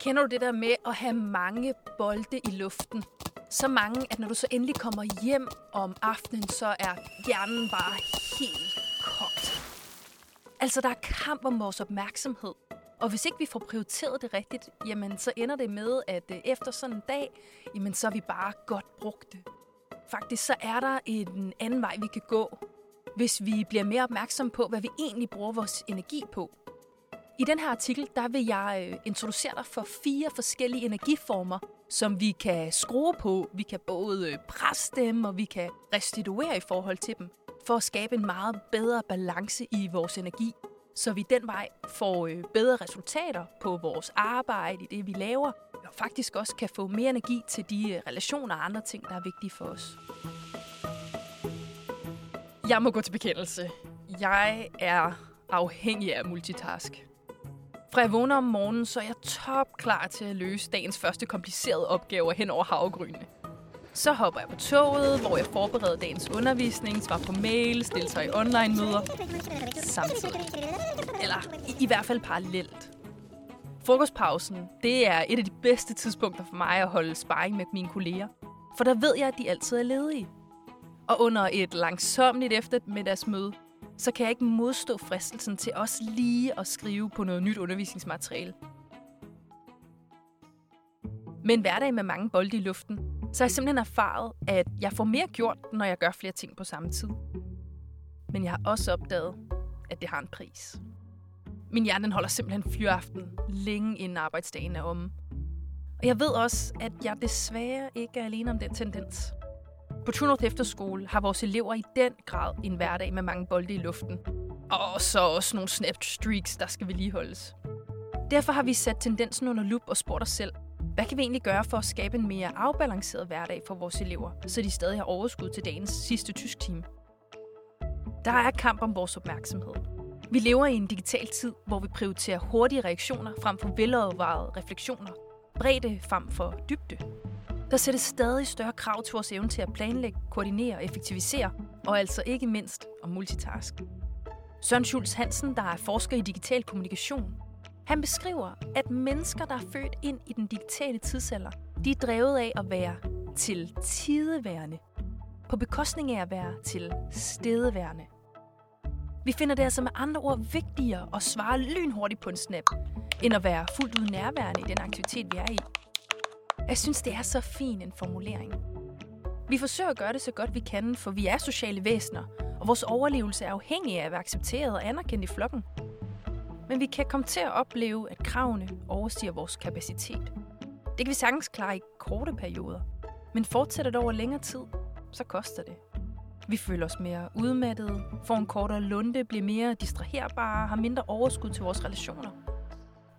Kender du det der med at have mange bolde i luften? Så mange, at når du så endelig kommer hjem om aftenen, så er hjernen bare helt kogt. Altså, der er kamp om vores opmærksomhed. Og hvis ikke vi får prioriteret det rigtigt, jamen så ender det med, at øh, efter sådan en dag, jamen så er vi bare godt brugte. Faktisk så er der en anden vej, vi kan gå, hvis vi bliver mere opmærksom på, hvad vi egentlig bruger vores energi på. I den her artikel, der vil jeg øh, introducere dig for fire forskellige energiformer, som vi kan skrue på. Vi kan både øh, presse dem, og vi kan restituere i forhold til dem, for at skabe en meget bedre balance i vores energi, så vi den vej får øh, bedre resultater på vores arbejde, i det vi laver, og faktisk også kan få mere energi til de relationer og andre ting, der er vigtige for os. Jeg må gå til bekendelse. Jeg er afhængig af multitask. Fra jeg vågner om morgenen, så er jeg top klar til at løse dagens første komplicerede opgaver hen over havgrynene. Så hopper jeg på toget, hvor jeg forbereder dagens undervisning, svarer på mail, stiller i online-møder samtidig. Eller i, i hvert fald parallelt. Frokostpausen, det er et af de bedste tidspunkter for mig at holde sparring med mine kolleger. For der ved jeg, at de altid er ledige. Og under et langsomligt eftermiddagsmøde, så kan jeg ikke modstå fristelsen til også lige at skrive på noget nyt undervisningsmateriale. Med en hverdag med mange bolde i luften, så har jeg simpelthen erfaret, at jeg får mere gjort, når jeg gør flere ting på samme tid. Men jeg har også opdaget, at det har en pris. Min hjerne den holder simpelthen fyraften længe inden arbejdsdagen er omme. Og jeg ved også, at jeg desværre ikke er alene om den tendens. På Tunorth Efterskole har vores elever i den grad en hverdag med mange bolde i luften. Og så også nogle snapstreaks, der skal vedligeholdes. Derfor har vi sat tendensen under lup og spurgt os selv, hvad kan vi egentlig gøre for at skabe en mere afbalanceret hverdag for vores elever, så de stadig har overskud til dagens sidste tysk time? Der er kamp om vores opmærksomhed. Vi lever i en digital tid, hvor vi prioriterer hurtige reaktioner frem for velovervejede refleksioner, bredde frem for dybde. Der sættes stadig større krav til vores evne til at planlægge, koordinere og effektivisere, og altså ikke mindst om multitask. Søren Schulz Hansen, der er forsker i digital kommunikation, han beskriver, at mennesker, der er født ind i den digitale tidsalder, de er drevet af at være til tideværende, på bekostning af at være til stedeværende. Vi finder det altså med andre ord vigtigere at svare lynhurtigt på en snap, end at være fuldt ud nærværende i den aktivitet, vi er i. Jeg synes, det er så fin en formulering. Vi forsøger at gøre det så godt vi kan, for vi er sociale væsener, og vores overlevelse er afhængig af at være accepteret og anerkendt i flokken. Men vi kan komme til at opleve, at kravene overstiger vores kapacitet. Det kan vi sagtens klare i korte perioder, men fortsætter det over længere tid, så koster det. Vi føler os mere udmattede, får en kortere lunde, bliver mere distraherbare, har mindre overskud til vores relationer.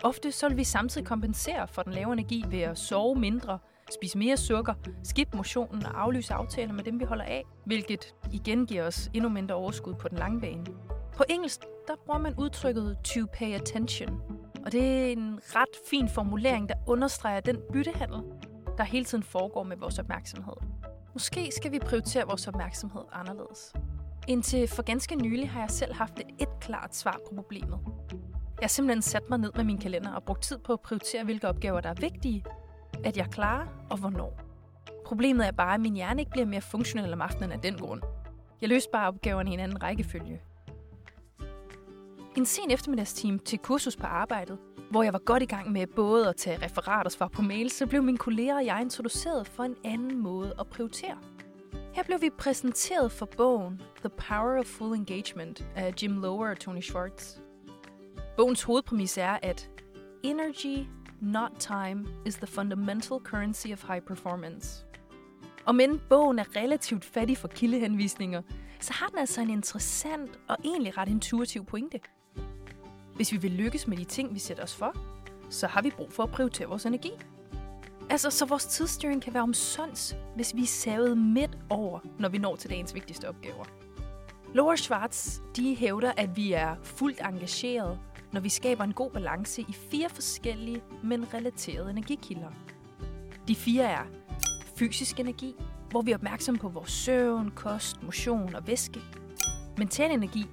Ofte så vil vi samtidig kompensere for den lave energi ved at sove mindre, spise mere sukker, skippe motionen og aflyse aftaler med dem, vi holder af, hvilket igen giver os endnu mindre overskud på den lange bane. På engelsk, der bruger man udtrykket to pay attention, og det er en ret fin formulering, der understreger den byttehandel, der hele tiden foregår med vores opmærksomhed. Måske skal vi prioritere vores opmærksomhed anderledes. Indtil for ganske nylig har jeg selv haft et, et klart svar på problemet. Jeg simpelthen sat mig ned med min kalender og brugt tid på at prioritere, hvilke opgaver, der er vigtige, at jeg klarer og hvornår. Problemet er bare, at min hjerne ikke bliver mere funktionel om aftenen af den grund. Jeg løste bare opgaverne i en anden rækkefølge. En sen eftermiddagstime til kursus på arbejdet, hvor jeg var godt i gang med både at tage referat og svare på mail, så blev mine kolleger og jeg introduceret for en anden måde at prioritere. Her blev vi præsenteret for bogen The Power of Full Engagement af Jim Lower og Tony Schwartz. Bogens hovedpræmis er, at energy, not time, is the fundamental currency of high performance. Og men bogen er relativt fattig for kildehenvisninger, så har den altså en interessant og egentlig ret intuitiv pointe. Hvis vi vil lykkes med de ting, vi sætter os for, så har vi brug for at prioritere vores energi. Altså, så vores tidsstyring kan være omsonds, hvis vi er savet midt over, når vi når til dagens vigtigste opgaver. Laura Schwartz, de hævder, at vi er fuldt engageret, når vi skaber en god balance i fire forskellige, men relaterede energikilder. De fire er fysisk energi, hvor vi er opmærksomme på vores søvn, kost, motion og væske. Mental energi,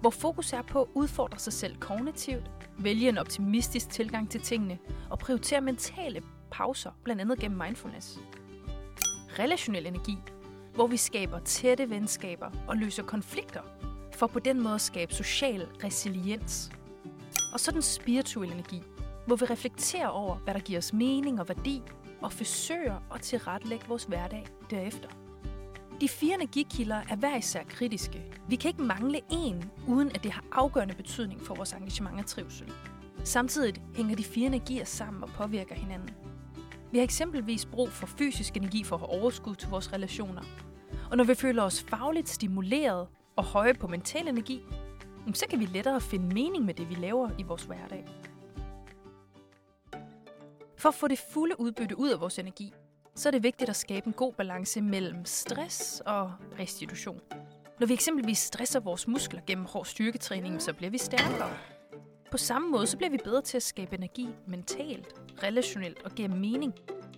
hvor fokus er på at udfordre sig selv kognitivt, vælge en optimistisk tilgang til tingene og prioritere mentale pauser, blandt andet gennem mindfulness. Relationel energi, hvor vi skaber tætte venskaber og løser konflikter, for på den måde at skabe social resiliens. Og så den spirituelle energi, hvor vi reflekterer over, hvad der giver os mening og værdi, og forsøger at tilrettelægge vores hverdag derefter. De fire energikilder er hver især kritiske. Vi kan ikke mangle en, uden at det har afgørende betydning for vores engagement og trivsel. Samtidig hænger de fire energier sammen og påvirker hinanden. Vi har eksempelvis brug for fysisk energi for at have overskud til vores relationer. Og når vi føler os fagligt stimuleret og høje på mental energi, så kan vi lettere finde mening med det, vi laver i vores hverdag. For at få det fulde udbytte ud af vores energi, så er det vigtigt at skabe en god balance mellem stress og restitution. Når vi eksempelvis stresser vores muskler gennem hård styrketræning, så bliver vi stærkere. På samme måde så bliver vi bedre til at skabe energi mentalt, relationelt og gennem mening,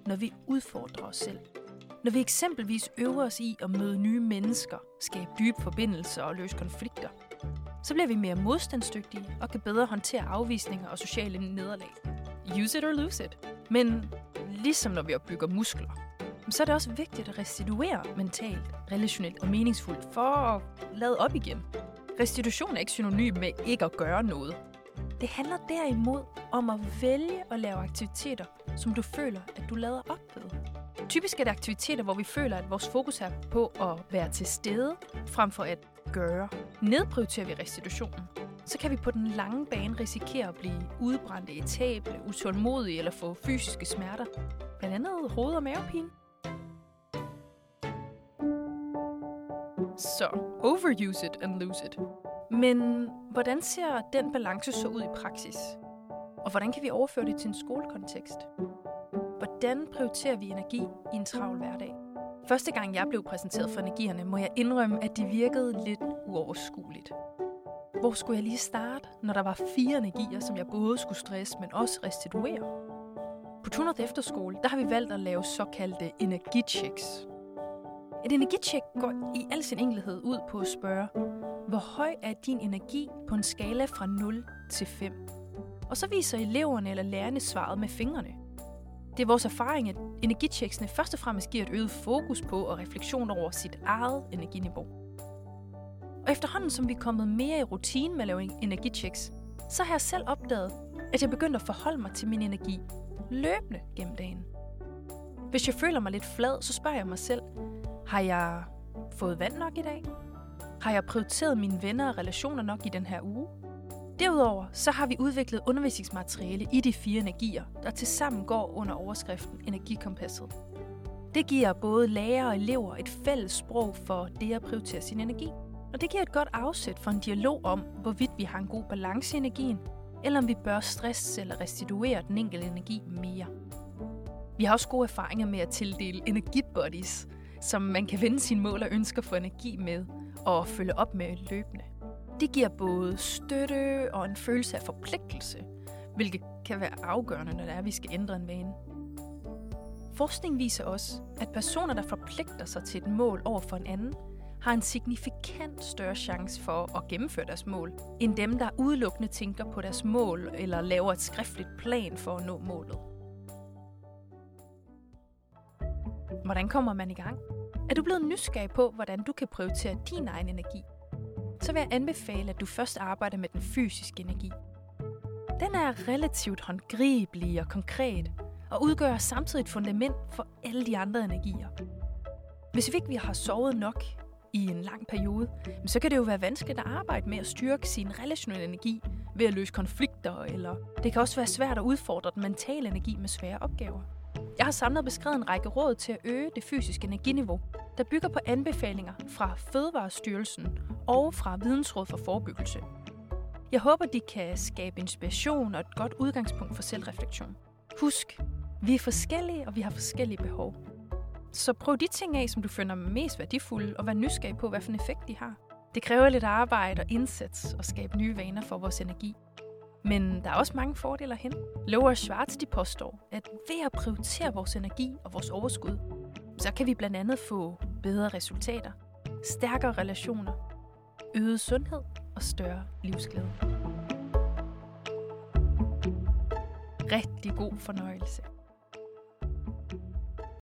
når vi udfordrer os selv. Når vi eksempelvis øver os i at møde nye mennesker, skabe dybe forbindelser og løse konflikter, så bliver vi mere modstandsdygtige og kan bedre håndtere afvisninger og sociale nederlag. Use it or lose it. Men ligesom når vi opbygger muskler, så er det også vigtigt at restituere mentalt, relationelt og meningsfuldt for at lade op igen. Restitution er ikke synonym med ikke at gøre noget. Det handler derimod om at vælge at lave aktiviteter, som du føler, at du lader op ved. Typisk er det aktiviteter, hvor vi føler, at vores fokus er på at være til stede, frem for at gøre. Nedprioriterer vi restitutionen, så kan vi på den lange bane risikere at blive udbrændte, etable, utålmodige eller få fysiske smerter. Blandt andet hoved- og mavepine. Så, overuse it and lose it. Men hvordan ser den balance så ud i praksis? Og hvordan kan vi overføre det til en skolekontekst? Hvordan prioriterer vi energi i en travl hverdag? Første gang jeg blev præsenteret for energierne, må jeg indrømme, at de virkede lidt uoverskueligt. Hvor skulle jeg lige starte, når der var fire energier, som jeg både skulle stresse, men også restituere? På Tunert Efterskole, der har vi valgt at lave såkaldte energichecks. Et energicheck går i al sin enkelhed ud på at spørge, hvor høj er din energi på en skala fra 0 til 5? Og så viser eleverne eller lærerne svaret med fingrene. Det er vores erfaring, at energichecksene først og fremmest giver et øget fokus på og refleksion over sit eget energiniveau. Og efterhånden som vi er kommet mere i rutine med at lave energichecks, så har jeg selv opdaget, at jeg begyndte at forholde mig til min energi løbende gennem dagen. Hvis jeg føler mig lidt flad, så spørger jeg mig selv, har jeg fået vand nok i dag? Har jeg prioriteret mine venner og relationer nok i den her uge? Derudover så har vi udviklet undervisningsmateriale i de fire energier, der tilsammen går under overskriften Energikompasset. Det giver både lærere og elever et fælles sprog for det at prioritere sin energi. Og det giver et godt afsæt for en dialog om, hvorvidt vi har en god balance i energien, eller om vi bør stresse eller restituere den enkelte energi mere. Vi har også gode erfaringer med at tildele energibodies, som man kan vende sine mål og ønsker for energi med og følge op med løbende. Det giver både støtte og en følelse af forpligtelse, hvilket kan være afgørende, når det er, at vi skal ændre en vane. Forskning viser også, at personer, der forpligter sig til et mål over for en anden, har en signifikant større chance for at gennemføre deres mål, end dem, der udelukkende tænker på deres mål eller laver et skriftligt plan for at nå målet. Hvordan kommer man i gang? Er du blevet nysgerrig på, hvordan du kan prioritere din egen energi? Så vil jeg anbefale, at du først arbejder med den fysiske energi. Den er relativt håndgribelig og konkret, og udgør samtidig et fundament for alle de andre energier. Hvis vi ikke vi har sovet nok i en lang periode, så kan det jo være vanskeligt at arbejde med at styrke sin relationelle energi ved at løse konflikter, eller det kan også være svært at udfordre den mentale energi med svære opgaver. Jeg har samlet beskrevet en række råd til at øge det fysiske energiniveau, der bygger på anbefalinger fra Fødevarestyrelsen og fra Vidensråd for Forebyggelse. Jeg håber, de kan skabe inspiration og et godt udgangspunkt for selvreflektion. Husk, vi er forskellige, og vi har forskellige behov. Så prøv de ting af, som du finder mest værdifulde, og vær nysgerrig på, hvad for en effekt de har. Det kræver lidt arbejde og indsats at skabe nye vaner for vores energi. Men der er også mange fordele hen. Lower Schwartz de påstår, at ved at prioritere vores energi og vores overskud, så kan vi blandt andet få bedre resultater, stærkere relationer, øget sundhed og større livsglæde. Rigtig god fornøjelse.